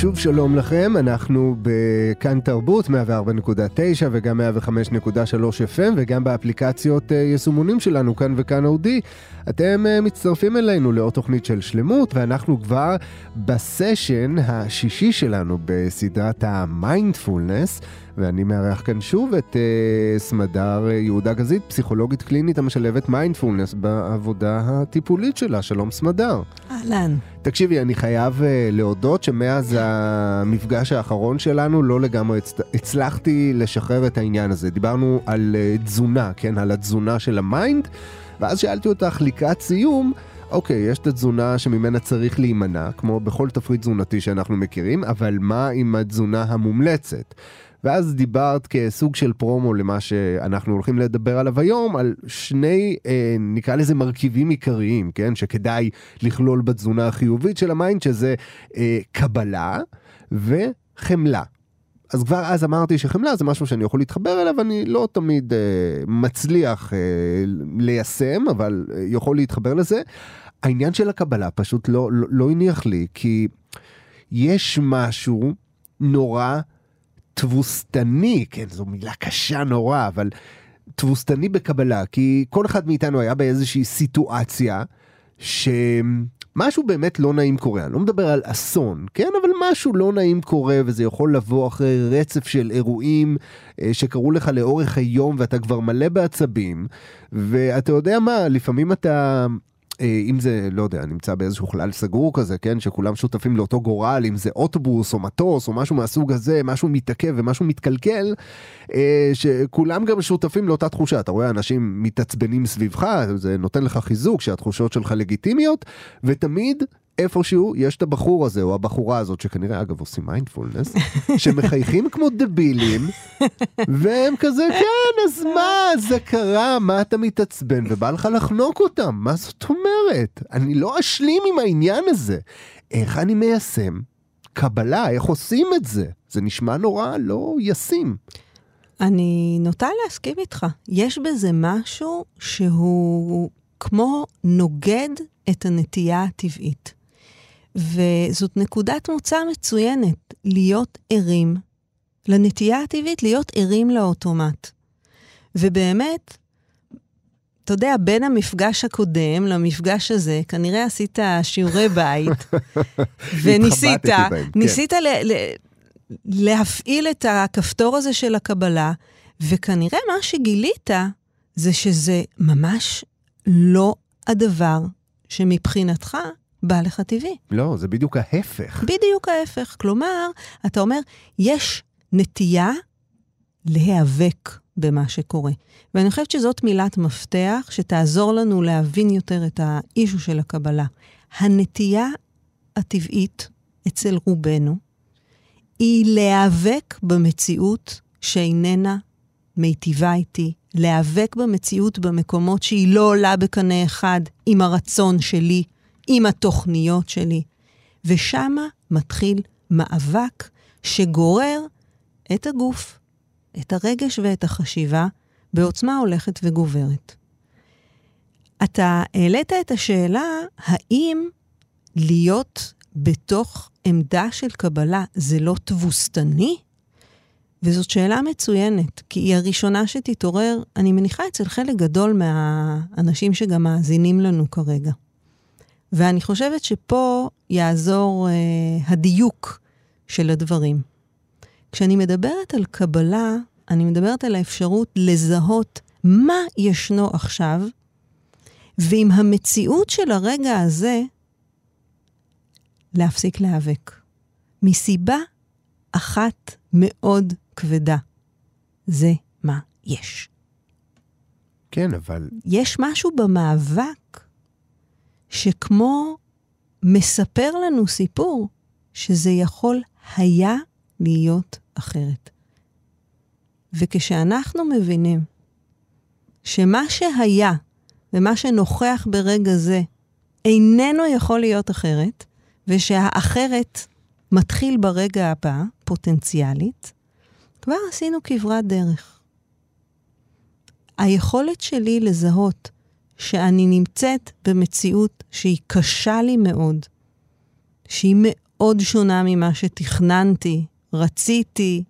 שוב שלום לכם, אנחנו בכאן תרבות 104.9 וגם 105.3 FM וגם באפליקציות אה, יישומונים שלנו כאן וכאן אודיו. אתם אה, מצטרפים אלינו לעוד תוכנית של שלמות ואנחנו כבר בסשן השישי שלנו בסדרת המיינדפולנס. ואני מארח כאן שוב את אה, סמדר יהודה גזית, פסיכולוגית קלינית המשלבת מיינדפולנס בעבודה הטיפולית שלה. שלום סמדר. אהלן. תקשיבי, אני חייב אה, להודות שמאז המפגש האחרון שלנו לא לגמרי הצ... הצלחתי לשחרר את העניין הזה. דיברנו על אה, תזונה, כן? על התזונה של ה mind, ואז שאלתי אותך לקראת סיום, אוקיי, יש את התזונה שממנה צריך להימנע, כמו בכל תפריט תזונתי שאנחנו מכירים, אבל מה עם התזונה המומלצת? ואז דיברת כסוג של פרומו למה שאנחנו הולכים לדבר עליו היום, על שני, אה, נקרא לזה מרכיבים עיקריים, כן? שכדאי לכלול בתזונה החיובית של ה mind, שזה אה, קבלה וחמלה. אז כבר אז אמרתי שחמלה זה משהו שאני יכול להתחבר אליו, אני לא תמיד אה, מצליח אה, ליישם, אבל אה, יכול להתחבר לזה. העניין של הקבלה פשוט לא, לא, לא הניח לי, כי יש משהו נורא תבוסתני, כן, זו מילה קשה נורא, אבל תבוסתני בקבלה, כי כל אחד מאיתנו היה באיזושהי סיטואציה שמשהו באמת לא נעים קורה. אני לא מדבר על אסון, כן, אבל משהו לא נעים קורה, וזה יכול לבוא אחרי רצף של אירועים אה, שקרו לך לאורך היום, ואתה כבר מלא בעצבים, ואתה יודע מה, לפעמים אתה אם זה, לא יודע, נמצא באיזשהו חלל סגור כזה, כן, שכולם שותפים לאותו גורל, אם זה אוטובוס או מטוס או משהו מהסוג הזה, משהו מתעכב ומשהו מתקלקל, אה, שכולם גם שותפים לאותה תחושה. אתה רואה אנשים מתעצבנים סביבך, זה נותן לך חיזוק שהתחושות שלך לגיטימיות, ותמיד איפשהו יש את הבחור הזה או הבחורה הזאת שכנראה אגב עושים מיינדפולנס שמחייכים כמו דבילים והם כזה כן אז מה זה קרה מה אתה מתעצבן? ובא לך לחנוק אותם. מה זאת אומרת? אני לא אשלים עם העניין הזה. איך אני מיישם קבלה? איך עושים את זה? זה נשמע נורא לא ישים. אני נוטה להסכים איתך. יש בזה משהו שהוא כמו נוגד את הנטייה הטבעית. וזאת נקודת מוצא מצוינת, להיות ערים לנטייה הטבעית, להיות ערים לאוטומט. ובאמת, אתה יודע, בין המפגש הקודם למפגש הזה, כנראה עשית שיעורי בית, וניסית, בהם, ניסית כן. ל, ל, להפעיל את הכפתור הזה של הקבלה, וכנראה מה שגילית זה שזה ממש לא הדבר שמבחינתך בא לך טבעי. לא, זה בדיוק ההפך. בדיוק ההפך. כלומר, אתה אומר, יש נטייה להיאבק במה שקורה. ואני חושבת שזאת מילת מפתח שתעזור לנו להבין יותר את האישו של הקבלה. הנטייה הטבעית אצל רובנו היא להיאבק במציאות שאיננה מיטיבה איתי, להיאבק במציאות במקומות שהיא לא עולה בקנה אחד עם הרצון שלי, עם התוכניות שלי. ושמה מתחיל מאבק שגורר את הגוף, את הרגש ואת החשיבה בעוצמה הולכת וגוברת. אתה העלית את השאלה האם להיות בתוך עמדה של קבלה זה לא תבוסתני? וזאת שאלה מצוינת, כי היא הראשונה שתתעורר, אני מניחה, אצל חלק גדול מהאנשים שגם מאזינים לנו כרגע. ואני חושבת שפה יעזור אה, הדיוק של הדברים. כשאני מדברת על קבלה, אני מדברת על האפשרות לזהות מה ישנו עכשיו, ועם המציאות של הרגע הזה, להפסיק להיאבק. מסיבה אחת מאוד כבדה. זה מה יש. כן, אבל... יש משהו במאבק שכמו מספר לנו סיפור, שזה יכול היה להיות אחרת. וכשאנחנו מבינים שמה שהיה ומה שנוכח ברגע זה איננו יכול להיות אחרת, ושהאחרת מתחיל ברגע הבא, פוטנציאלית, כבר עשינו כברת דרך. היכולת שלי לזהות שאני נמצאת במציאות שהיא קשה לי מאוד, שהיא מאוד שונה ממה שתכננתי, רציתי,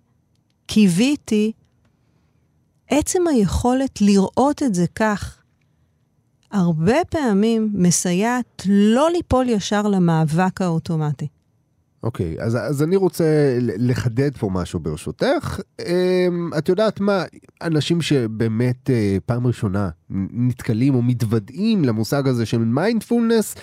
קיוויתי, עצם היכולת לראות את זה כך, הרבה פעמים מסייעת לא ליפול ישר למאבק האוטומטי. אוקיי, okay, אז, אז אני רוצה לחדד פה משהו ברשותך. אמ, את יודעת מה, אנשים שבאמת אה, פעם ראשונה נתקלים או מתוודעים למושג הזה של מיינדפולנס,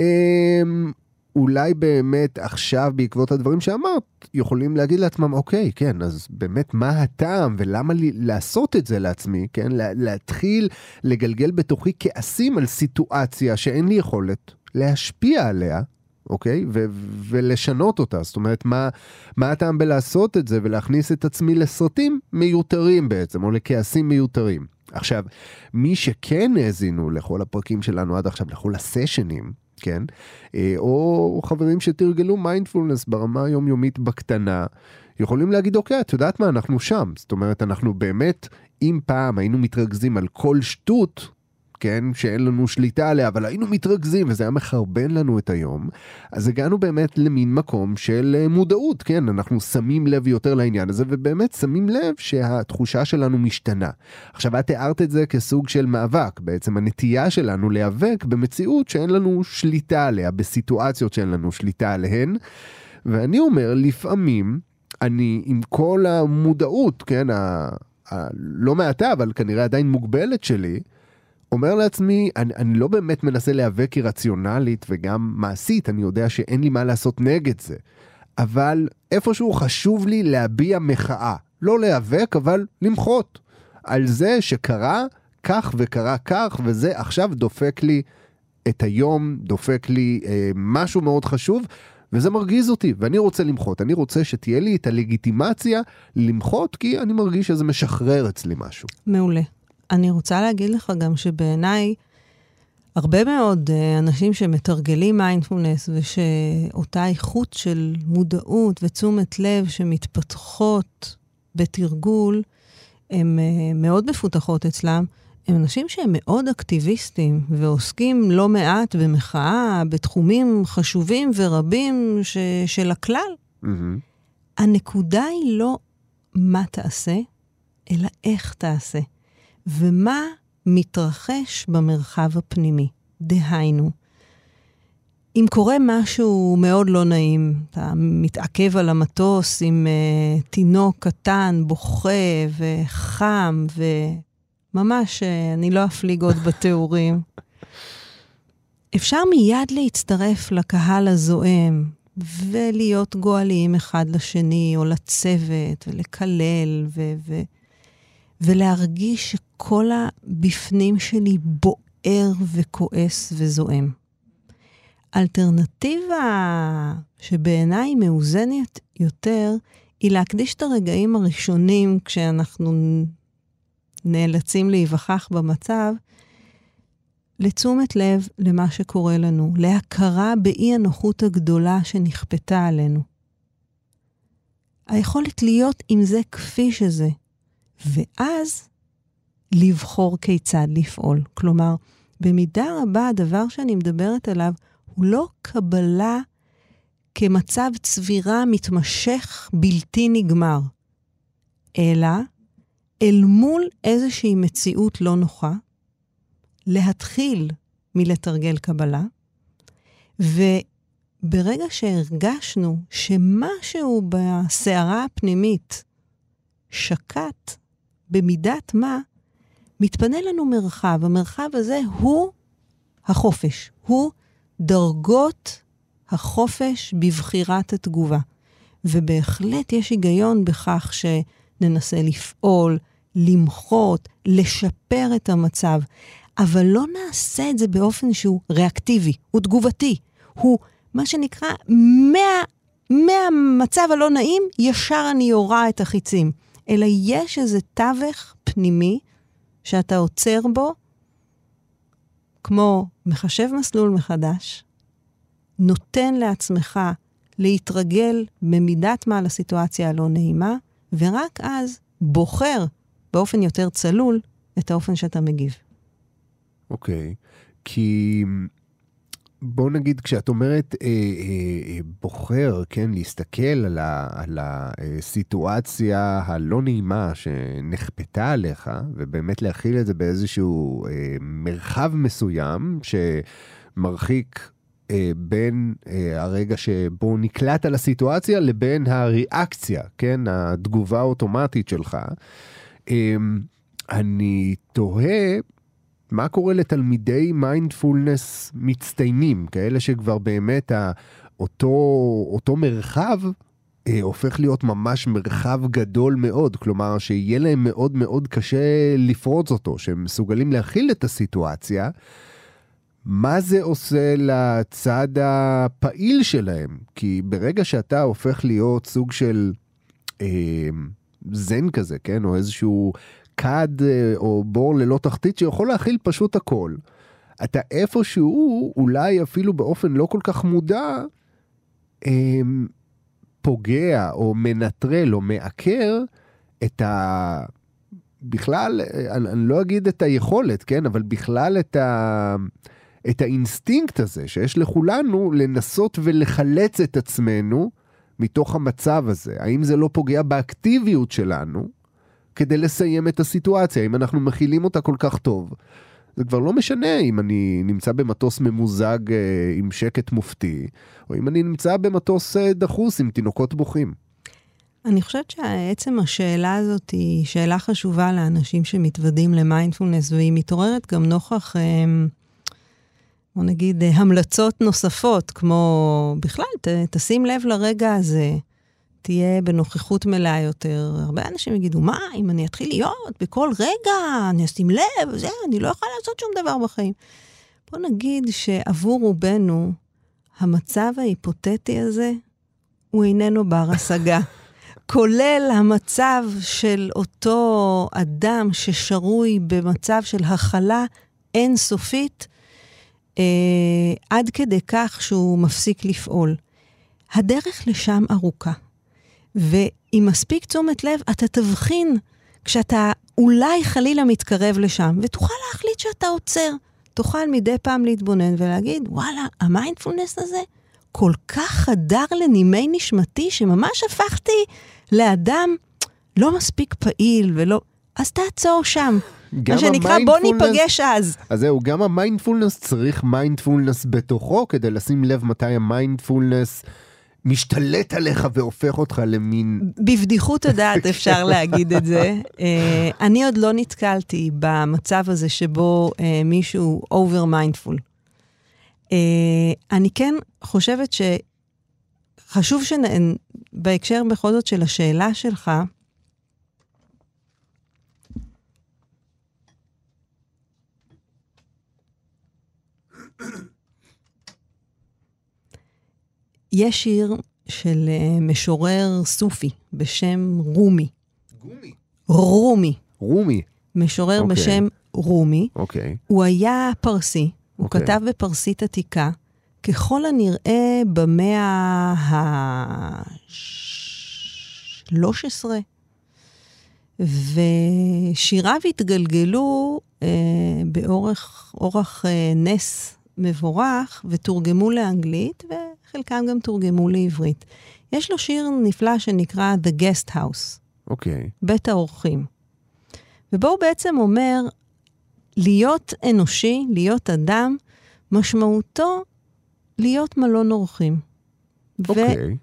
אמ, אולי באמת עכשיו, בעקבות הדברים שאמרת, יכולים להגיד לעצמם, אוקיי, כן, אז באמת מה הטעם ולמה לי לעשות את זה לעצמי, כן? להתחיל לגלגל בתוכי כעסים על סיטואציה שאין לי יכולת להשפיע עליה, אוקיי? ו- ולשנות אותה. זאת אומרת, מה, מה הטעם בלעשות את זה ולהכניס את עצמי לסרטים מיותרים בעצם, או לכעסים מיותרים. עכשיו, מי שכן האזינו לכל הפרקים שלנו עד עכשיו, לכל הסשנים, כן? אה, או חברים שתרגלו מיינדפולנס ברמה היומיומית בקטנה, יכולים להגיד, אוקיי, את יודעת מה, אנחנו שם. זאת אומרת, אנחנו באמת, אם פעם היינו מתרכזים על כל שטות, כן, שאין לנו שליטה עליה, אבל היינו מתרכזים וזה היה מחרבן לנו את היום, אז הגענו באמת למין מקום של אה, מודעות, כן, אנחנו שמים לב יותר לעניין הזה, ובאמת שמים לב שהתחושה שלנו משתנה. עכשיו, את תיארת את זה כסוג של מאבק, בעצם הנטייה שלנו להיאבק במציאות שאין לנו שליטה עליה, בסיטואציות שאין לנו שליטה עליהן, ואני אומר, לפעמים, אני עם כל המודעות, כן, ה... הלא מעטה, אבל כנראה עדיין מוגבלת שלי, אומר לעצמי, אני, אני לא באמת מנסה להיאבק רציונלית וגם מעשית, אני יודע שאין לי מה לעשות נגד זה. אבל איפשהו חשוב לי להביע מחאה. לא להיאבק, אבל למחות. על זה שקרה כך וקרה כך, וזה עכשיו דופק לי את היום, דופק לי אה, משהו מאוד חשוב, וזה מרגיז אותי, ואני רוצה למחות. אני רוצה שתהיה לי את הלגיטימציה למחות, כי אני מרגיש שזה משחרר אצלי משהו. מעולה. אני רוצה להגיד לך גם שבעיניי, הרבה מאוד uh, אנשים שמתרגלים מיינדפולנס ושאותה איכות של מודעות ותשומת לב שמתפתחות בתרגול, הן uh, מאוד מפותחות אצלם. הם אנשים שהם מאוד אקטיביסטים ועוסקים לא מעט במחאה, בתחומים חשובים ורבים ש- של הכלל. Mm-hmm. הנקודה היא לא מה תעשה, אלא איך תעשה. ומה מתרחש במרחב הפנימי. דהיינו, אם קורה משהו מאוד לא נעים, אתה מתעכב על המטוס עם uh, תינוק קטן, בוכה וחם, וממש, uh, אני לא אפליג עוד בתיאורים. אפשר מיד להצטרף לקהל הזועם, ולהיות גואליים אחד לשני, או לצוות, ולקלל, ו... ו- ולהרגיש שכל הבפנים שלי בוער וכועס וזועם. אלטרנטיבה שבעיניי מאוזנת יותר, היא להקדיש את הרגעים הראשונים כשאנחנו נאלצים להיווכח במצב, לתשומת לב למה שקורה לנו, להכרה באי הנוחות הגדולה שנכפתה עלינו. היכולת להיות עם זה כפי שזה, ואז לבחור כיצד לפעול. כלומר, במידה רבה הדבר שאני מדברת עליו הוא לא קבלה כמצב צבירה מתמשך בלתי נגמר, אלא אל מול איזושהי מציאות לא נוחה, להתחיל מלתרגל קבלה, וברגע שהרגשנו שמשהו בסערה הפנימית שקט, במידת מה, מתפנה לנו מרחב. המרחב הזה הוא החופש, הוא דרגות החופש בבחירת התגובה. ובהחלט יש היגיון בכך שננסה לפעול, למחות, לשפר את המצב, אבל לא נעשה את זה באופן שהוא ריאקטיבי, הוא תגובתי, הוא מה שנקרא, מה, מהמצב הלא נעים, ישר אני יורה את החיצים. אלא יש איזה תווך פנימי שאתה עוצר בו, כמו מחשב מסלול מחדש, נותן לעצמך להתרגל במידת מה לסיטואציה הלא נעימה, ורק אז בוחר באופן יותר צלול את האופן שאתה מגיב. אוקיי, okay. כי בוא נגיד, כשאת אומרת אה, אה, בוחר, כן, להסתכל על, ה, על הסיטואציה הלא נעימה שנכפתה עליך, ובאמת להכיל את זה באיזשהו אה, מרחב מסוים, שמרחיק אה, בין אה, הרגע שבו נקלט על הסיטואציה לבין הריאקציה, כן, התגובה האוטומטית שלך. אה, אני תוהה מה קורה לתלמידי מיינדפולנס מצטיינים, כאלה שכבר באמת אותו, אותו מרחב אה, הופך להיות ממש מרחב גדול מאוד, כלומר שיהיה להם מאוד מאוד קשה לפרוץ אותו, שהם מסוגלים להכיל את הסיטואציה. מה זה עושה לצד הפעיל שלהם? כי ברגע שאתה הופך להיות סוג של אה, זן כזה, כן? או איזשהו כד אה, או בור ללא תחתית שיכול להכיל פשוט הכל. אתה איפשהו, אולי אפילו באופן לא כל כך מודע, אה, פוגע או מנטרל או מעקר את ה... בכלל, אה, אני, אני לא אגיד את היכולת, כן? אבל בכלל את ה... את האינסטינקט הזה שיש לכולנו לנסות ולחלץ את עצמנו מתוך המצב הזה. האם זה לא פוגע באקטיביות שלנו כדי לסיים את הסיטואציה, אם אנחנו מכילים אותה כל כך טוב? זה כבר לא משנה אם אני נמצא במטוס ממוזג אה, עם שקט מופתי, או אם אני נמצא במטוס אה, דחוס עם תינוקות בוכים. אני חושבת שעצם השאלה הזאת היא שאלה חשובה לאנשים שמתוודים למיינדפולנס, והיא מתעוררת גם נוכח... אה, בוא נגיד, אה, המלצות נוספות, כמו בכלל, ת, תשים לב לרגע הזה, תהיה בנוכחות מלאה יותר. הרבה אנשים יגידו, מה, אם אני אתחיל להיות בכל רגע, אני אשים לב, זה, אני לא יכולה לעשות שום דבר בחיים. בוא נגיד שעבור רובנו, המצב ההיפותטי הזה הוא איננו בר השגה. כולל המצב של אותו אדם ששרוי במצב של הכלה אינסופית, אה, עד כדי כך שהוא מפסיק לפעול. הדרך לשם ארוכה. ועם מספיק תשומת לב, אתה תבחין כשאתה אולי חלילה מתקרב לשם, ותוכל להחליט שאתה עוצר. תוכל מדי פעם להתבונן ולהגיד, וואלה, המיינדפולנס הזה כל כך חדר לנימי נשמתי, שממש הפכתי לאדם לא מספיק פעיל ולא... אז תעצור שם. מה שנקרא, בוא ניפגש אז. אז זהו, גם המיינדפולנס צריך מיינדפולנס בתוכו, כדי לשים לב מתי המיינדפולנס... משתלט עליך והופך אותך למין... בבדיחות הדעת אפשר להגיד את זה. אה, אני עוד לא נתקלתי במצב הזה שבו אה, מישהו over mindful. אה, אני כן חושבת שחשוב שבהקשר בכל זאת של השאלה שלך, יש שיר של uh, משורר סופי בשם רומי. גומי. רומי. רומי. משורר okay. אוקיי. בשם רומי. אוקיי. Okay. הוא היה פרסי, הוא okay. אוקיי. כתב בפרסית עתיקה, ככל הנראה במאה ה-13, ושיריו התגלגלו אה, באורך אה, נס מבורך ותורגמו לאנגלית, וחלקם גם תורגמו לעברית. יש לו שיר נפלא שנקרא The Guest House. אוקיי. Okay. בית האורחים. ובו הוא בעצם אומר, להיות אנושי, להיות אדם, משמעותו להיות מלון אורחים. אוקיי. Okay.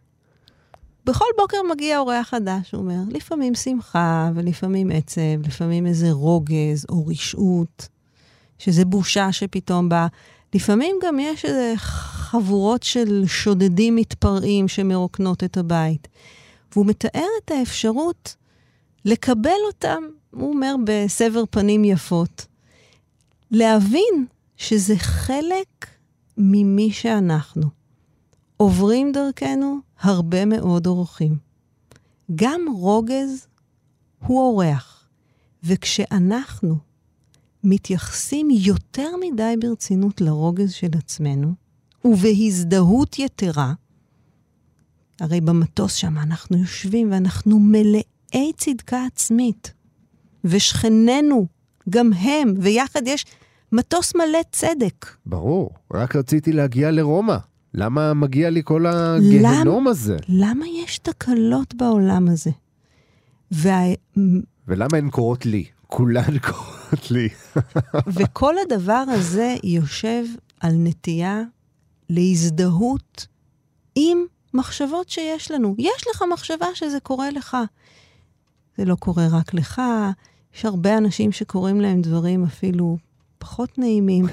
בכל בוקר מגיע אורח חדש, הוא אומר, לפעמים שמחה ולפעמים עצב, לפעמים איזה רוגז או רשעות, שזה בושה שפתאום באה. לפעמים גם יש איזה חבורות של שודדים מתפרעים שמרוקנות את הבית. והוא מתאר את האפשרות לקבל אותם, הוא אומר בסבר פנים יפות, להבין שזה חלק ממי שאנחנו. עוברים דרכנו הרבה מאוד אורחים. גם רוגז הוא אורח, וכשאנחנו מתייחסים יותר מדי ברצינות לרוגז של עצמנו, ובהזדהות יתרה, הרי במטוס שם אנחנו יושבים ואנחנו מלאי צדקה עצמית, ושכנינו, גם הם, ויחד יש מטוס מלא צדק. ברור, רק רציתי להגיע לרומא. למה מגיע לי כל הגהנום למ... הזה? למה יש תקלות בעולם הזה? וה... ולמה הן קורות לי? כולן קורות לי. וכל הדבר הזה יושב על נטייה להזדהות עם מחשבות שיש לנו. יש לך מחשבה שזה קורה לך. זה לא קורה רק לך, יש הרבה אנשים שקוראים להם דברים אפילו פחות נעימים,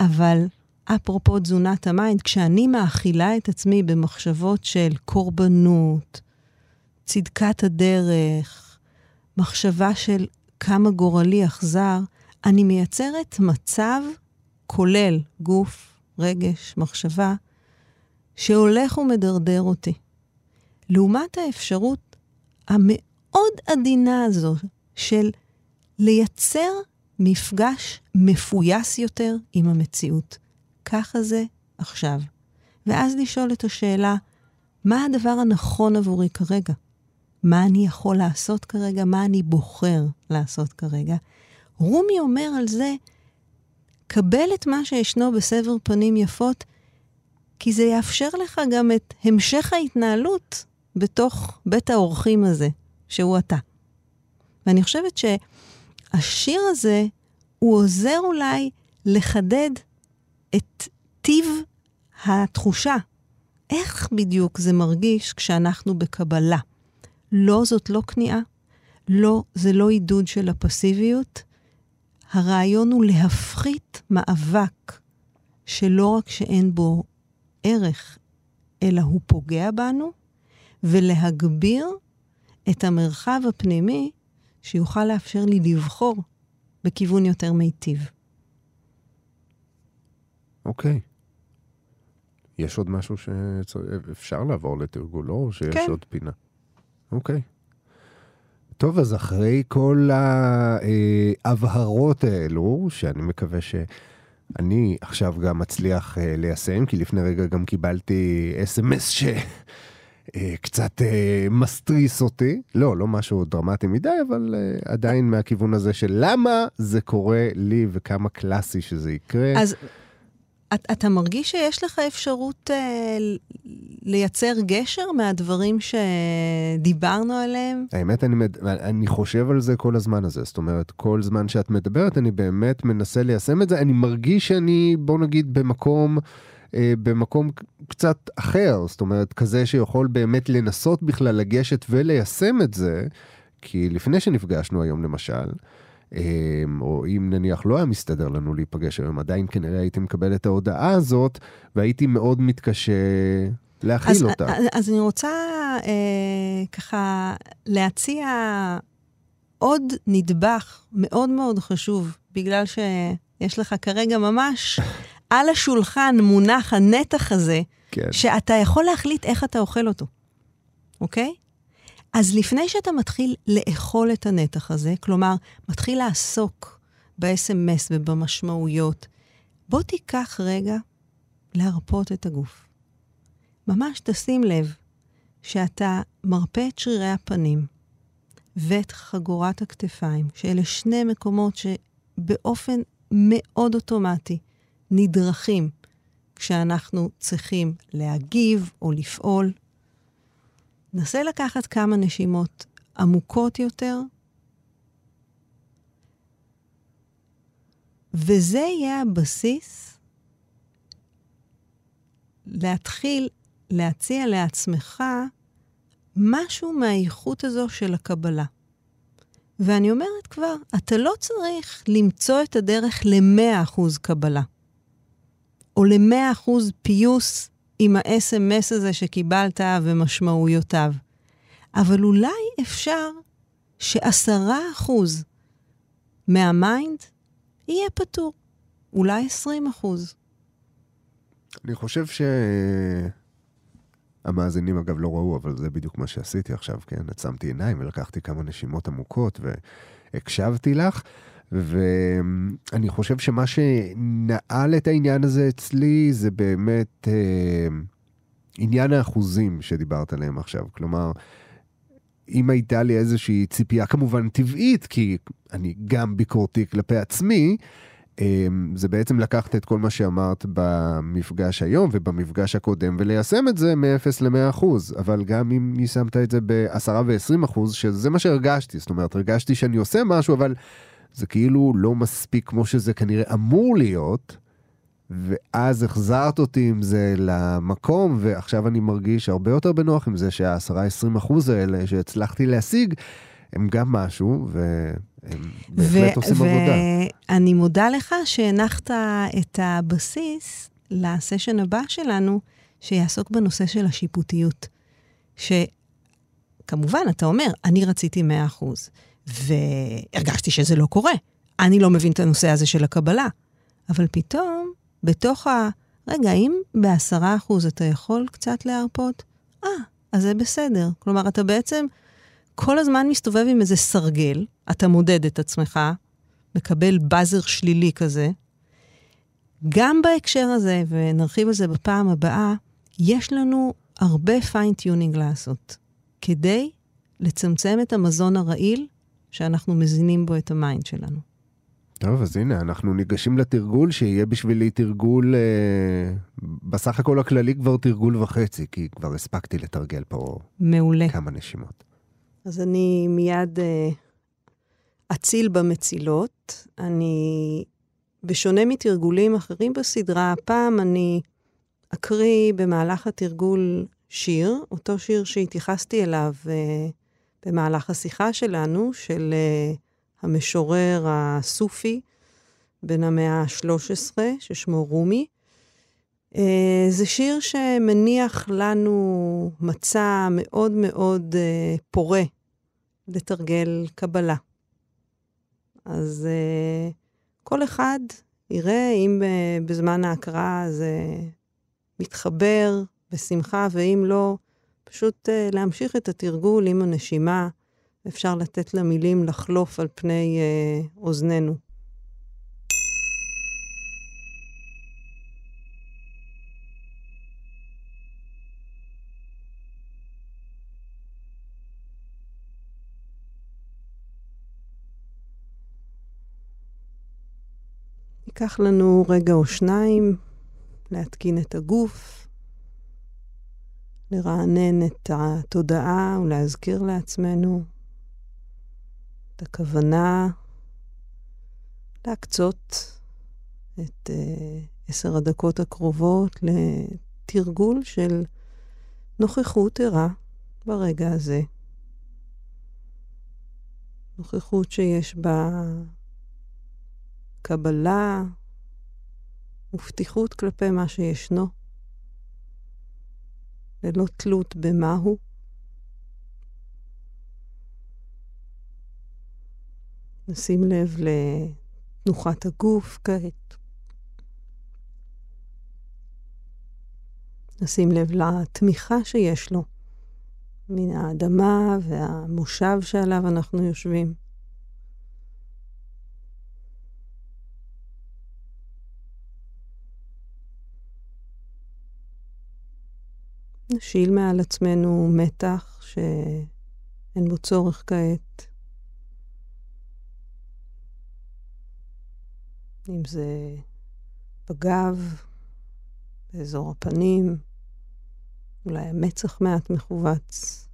אבל אפרופו תזונת ה mind, כשאני מאכילה את עצמי במחשבות של קורבנות, צדקת הדרך, מחשבה של כמה גורלי אכזר, אני מייצרת מצב כולל גוף, רגש, מחשבה, שהולך ומדרדר אותי. לעומת האפשרות המאוד עדינה הזו של לייצר מפגש מפויס יותר עם המציאות. ככה זה עכשיו. ואז לשאול את השאלה, מה הדבר הנכון עבורי כרגע? מה אני יכול לעשות כרגע? מה אני בוחר לעשות כרגע? רומי אומר על זה, קבל את מה שישנו בסבר פנים יפות, כי זה יאפשר לך גם את המשך ההתנהלות בתוך בית האורחים הזה, שהוא אתה. ואני חושבת שהשיר הזה, הוא עוזר אולי לחדד את טיב התחושה. איך בדיוק זה מרגיש כשאנחנו בקבלה? לא, זאת לא כניעה. לא, זה לא עידוד של הפסיביות. הרעיון הוא להפחית מאבק שלא רק שאין בו ערך, אלא הוא פוגע בנו, ולהגביר את המרחב הפנימי שיוכל לאפשר לי לבחור בכיוון יותר מיטיב. אוקיי. יש עוד משהו שאפשר לעבור לתרגולו, או שיש כן. עוד פינה? אוקיי. טוב, אז אחרי כל ההבהרות האלו, שאני מקווה שאני עכשיו גם מצליח אה, ליישם, כי לפני רגע גם קיבלתי אס.אם.אס שקצת אה, אה, מסתריס אותי. לא, לא משהו דרמטי מדי, אבל עדיין מהכיוון הזה של למה זה קורה לי וכמה קלאסי שזה יקרה. אז את, אתה מרגיש שיש לך אפשרות אה, לייצר גשר מהדברים שדיברנו עליהם? האמת, אני, אני חושב על זה כל הזמן הזה. זאת אומרת, כל זמן שאת מדברת, אני באמת מנסה ליישם את זה. אני מרגיש שאני, בוא נגיד, במקום... אה, במקום קצת אחר, זאת אומרת, כזה שיכול באמת לנסות בכלל לגשת וליישם את זה, כי לפני שנפגשנו היום למשל, או אם נניח לא היה מסתדר לנו להיפגש היום, עדיין כנראה הייתי מקבל את ההודעה הזאת, והייתי מאוד מתקשה להכיל אז, אותה. אז, אז אני רוצה אה, ככה להציע עוד נדבך מאוד מאוד חשוב, בגלל שיש לך כרגע ממש על השולחן מונח הנתח הזה, כן. שאתה יכול להחליט איך אתה אוכל אותו, אוקיי? אז לפני שאתה מתחיל לאכול את הנתח הזה, כלומר, מתחיל לעסוק ב-SMS ובמשמעויות, בוא תיקח רגע להרפות את הגוף. ממש תשים לב שאתה מרפה את שרירי הפנים ואת חגורת הכתפיים, שאלה שני מקומות שבאופן מאוד אוטומטי נדרכים כשאנחנו צריכים להגיב או לפעול. נסה לקחת כמה נשימות עמוקות יותר, וזה יהיה הבסיס להתחיל להציע לעצמך משהו מהאיכות הזו של הקבלה. ואני אומרת כבר, אתה לא צריך למצוא את הדרך ל-100% קבלה, או ל-100% פיוס עם ה-SMS הזה שקיבלת ומשמעויותיו. אבל אולי אפשר שעשרה אחוז מה mind יהיה פטור. אולי עשרים אחוז. אני חושב ש... המאזינים אגב לא ראו, אבל זה בדיוק מה שעשיתי עכשיו, כן? עצמתי עיניים ולקחתי כמה נשימות עמוקות והקשבתי לך. ואני חושב שמה שנעל את העניין הזה אצלי זה באמת אה, עניין האחוזים שדיברת עליהם עכשיו. כלומר, אם הייתה לי איזושהי ציפייה, כמובן טבעית, כי אני גם ביקורתי כלפי עצמי, אמ, זה בעצם לקחת את כל מה שאמרת במפגש היום ובמפגש הקודם וליישם את זה מ-0 ל-100 אבל גם אם יישמת את זה ב-10 ו-20 שזה מה שהרגשתי, זאת אומרת, הרגשתי שאני עושה משהו, אבל זה כאילו לא מספיק כמו שזה כנראה אמור להיות, ואז החזרת אותי עם זה למקום, ועכשיו אני מרגיש הרבה יותר בנוח עם זה שה-10-20 האלה שהצלחתי להשיג, הם גם משהו, והם בהחלט עושים עבודה. ואני מודה לך שהנחת את הבסיס לסשן הבא שלנו, שיעסוק בנושא של השיפוטיות. שכמובן, אתה אומר, אני רציתי 100%, והרגשתי שזה לא קורה. אני לא מבין את הנושא הזה של הקבלה. אבל פתאום, בתוך ה... רגע, אם בעשרה אחוז אתה יכול קצת להרפות, אה, אז זה בסדר. כלומר, אתה בעצם כל הזמן מסתובב עם איזה סרגל, אתה מודד את עצמך, מקבל באזר שלילי כזה. גם בהקשר הזה, ונרחיב על זה בפעם הבאה, יש לנו הרבה fine tuning לעשות, כדי לצמצם את המזון הרעיל שאנחנו מזינים בו את ה mind שלנו. טוב, אז הנה, אנחנו ניגשים לתרגול, שיהיה בשבילי תרגול, אה, בסך הכל הכללי כבר תרגול וחצי, כי כבר הספקתי לתרגל פה מעולה. כמה נשימות. אז אני מיד אה, אצלצל במצילות. אני, בשונה מתרגולים אחרים בסדרה, הפעם אני אקריא במהלך התרגול שיר, אותו שיר שהתייחסתי אליו אה, במהלך השיחה שלנו, של אה, המשורר הסופי בן המאה ה-13, ששמו רומי. אה, זה שיר שמניח לנו מצע מאוד מאוד אה, פורה לתרגל קבלה. אז uh, כל אחד יראה אם uh, בזמן ההקראה זה מתחבר בשמחה, ואם לא, פשוט uh, להמשיך את התרגול עם הנשימה. אפשר לתת למילים לחלוף על פני uh, אוזנינו. ייקח לנו רגע או שניים להתקין את הגוף, לרענן את התודעה ולהזכיר לעצמנו את הכוונה להקצות את uh, עשר הדקות הקרובות לתרגול של נוכחות ערה ברגע הזה. נוכחות שיש בה קבלה ופתיחות כלפי מה שישנו, ללא תלות במהו. נשים לב לתנוחת הגוף כעת. נשים לב לתמיכה שיש לו מן האדמה והמושב שעליו אנחנו יושבים. נשיל מעל עצמנו מתח שאין בו צורך כעת. אם זה בגב, באזור הפנים, אולי המצח מעט מכווץ.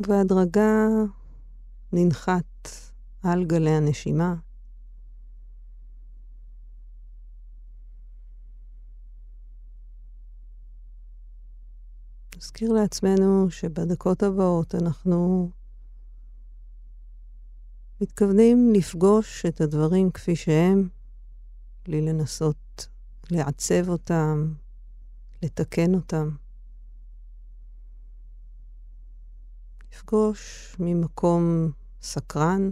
בהדרגה ננחת על גלי הנשימה. נזכיר לעצמנו שבדקות הבאות אנחנו מתכוונים לפגוש את הדברים כפי שהם, בלי לנסות לעצב אותם, לתקן אותם. לפגוש ממקום סקרן,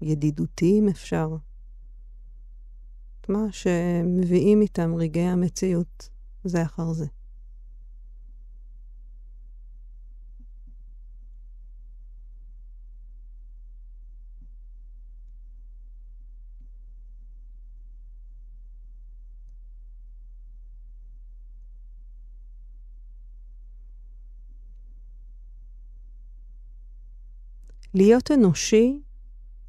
ידידותי אם אפשר, את מה שמביאים איתם רגעי המציאות. זה אחר זה. להיות אנושי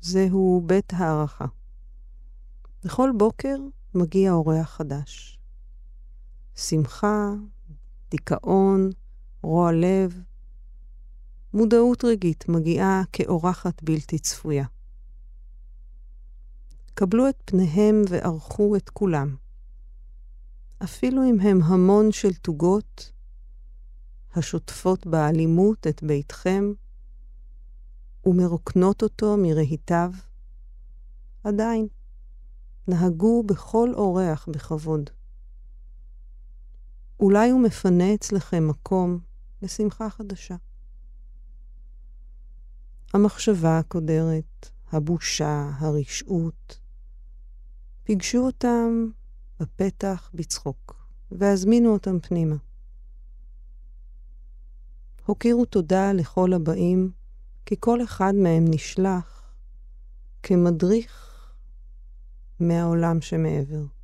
זהו בית הערכה. בכל בוקר מגיע אורח חדש. שמחה, דיכאון, רוע לב, מודעות רגעית מגיעה כאורחת בלתי צפויה. קבלו את פניהם וערכו את כולם. אפילו אם הם המון של תוגות, השוטפות באלימות את ביתכם, ומרוקנות אותו מרהיטיו, עדיין, נהגו בכל אורח בכבוד. אולי הוא מפנה אצלכם מקום לשמחה חדשה. המחשבה הקודרת, הבושה, הרשעות, פיגשו אותם בפתח בצחוק, והזמינו אותם פנימה. הוקירו תודה לכל הבאים, כי כל אחד מהם נשלח כמדריך מהעולם שמעבר.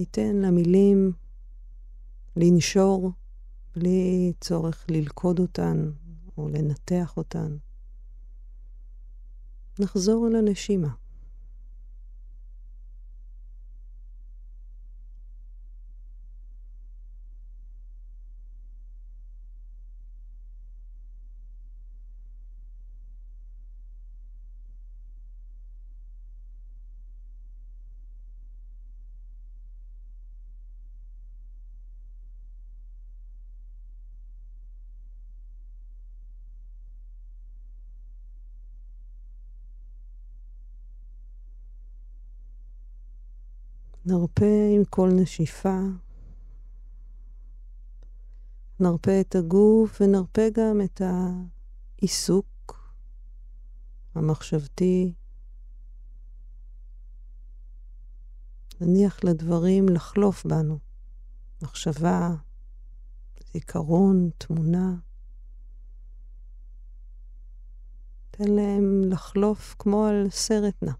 ניתן למילים לנשור בלי צורך ללכוד אותן או לנתח אותן. נחזור אל הנשימה. נרפה עם כל נשיפה. נרפה את הגוף ונרפה גם את העיסוק המחשבתי. נניח לדברים לחלוף בנו. מחשבה, זיכרון, תמונה. תן להם לחלוף כמו על סרט נע.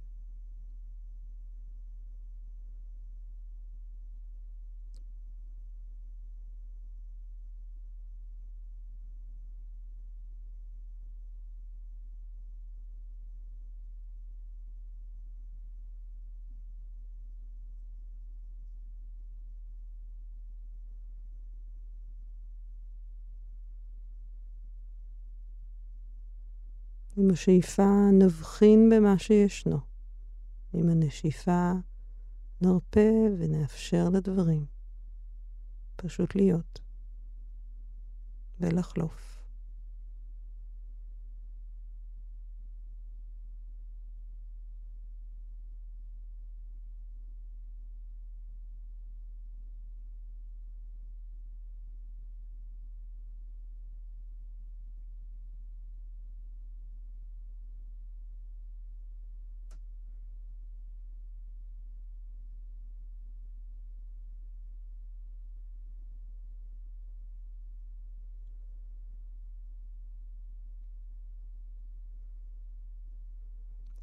עם השאיפה נבחין במה שישנו. עם הנשיפה נרפה ונאפשר לדברים פשוט להיות ולחלוף.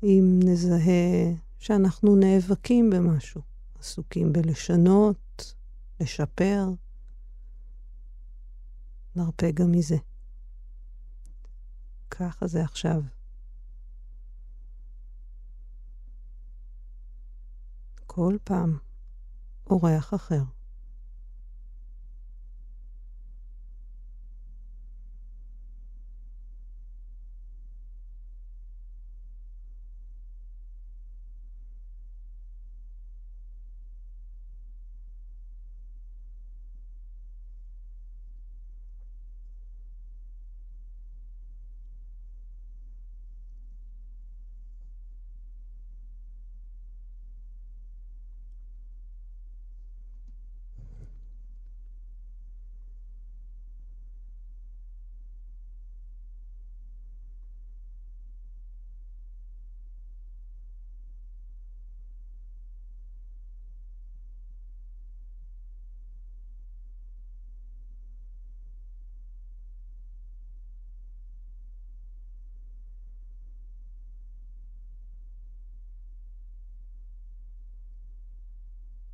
אם נזהה שאנחנו נאבקים במשהו, עסוקים בלשנות, לשפר, נרפה גם מזה. ככה זה עכשיו. כל פעם אורח אחר.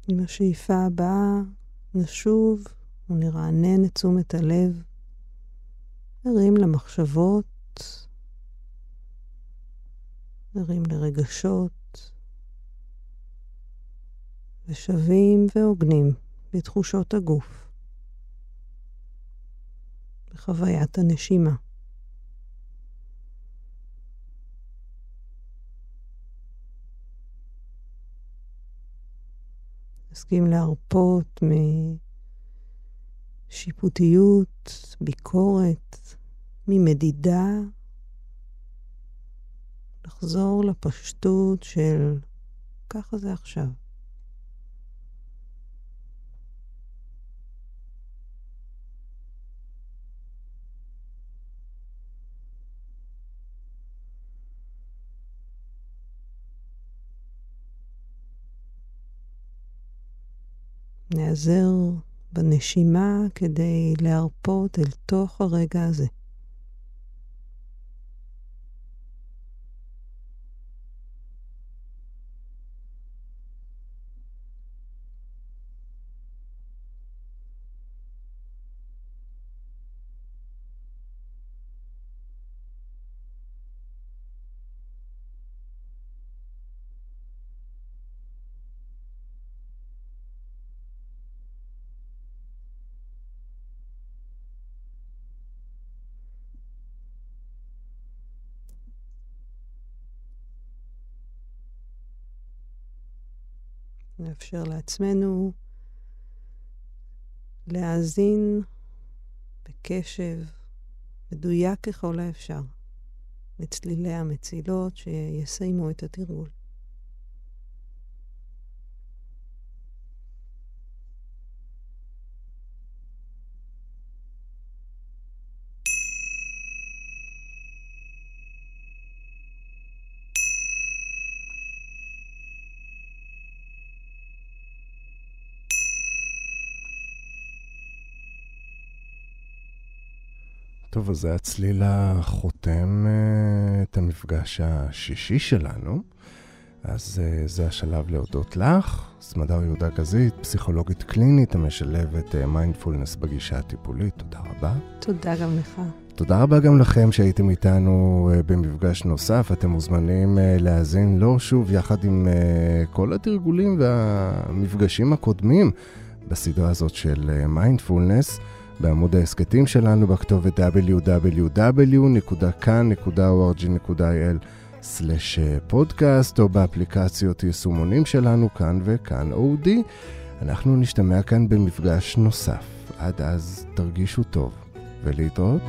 עם השאיפה הבאה נשוב ונרענן את תשומת הלב, נרים למחשבות, נרים לרגשות, ושבים והוגנים בתחושות הגוף, בחוויית הנשימה. נסכים להרפות משיפוטיות, ביקורת, ממדידה, לחזור לפשטות של ככה זה עכשיו. נעזר בנשימה כדי להרפות אל תוך הרגע הזה. נאפשר לעצמנו להאזין בקשב מדויק ככל האפשר לצלילי המצילות שיסיימו את התרגול. טוב, אז זה הצליל החותם אה, את המפגש השישי שלנו. אז אה, זה השלב להודות לך, סמדר יהודה גזית, פסיכולוגית קלינית המשלבת מיינדפולנס אה, בגישה הטיפולית. תודה רבה. תודה גם לך. תודה רבה גם לכם שהייתם איתנו במפגש נוסף. אתם מוזמנים להאזין לו שוב יחד עם כל התרגולים והמפגשים הקודמים בסדרה הזאת של מיינדפולנס. בעמוד ההסכתים שלנו בכתובת www.kan.org.il/פודקאסט או באפליקציות יישומונים שלנו כאן וכאן אודי. אנחנו נשתמע כאן במפגש נוסף. עד אז תרגישו טוב ולהתראות.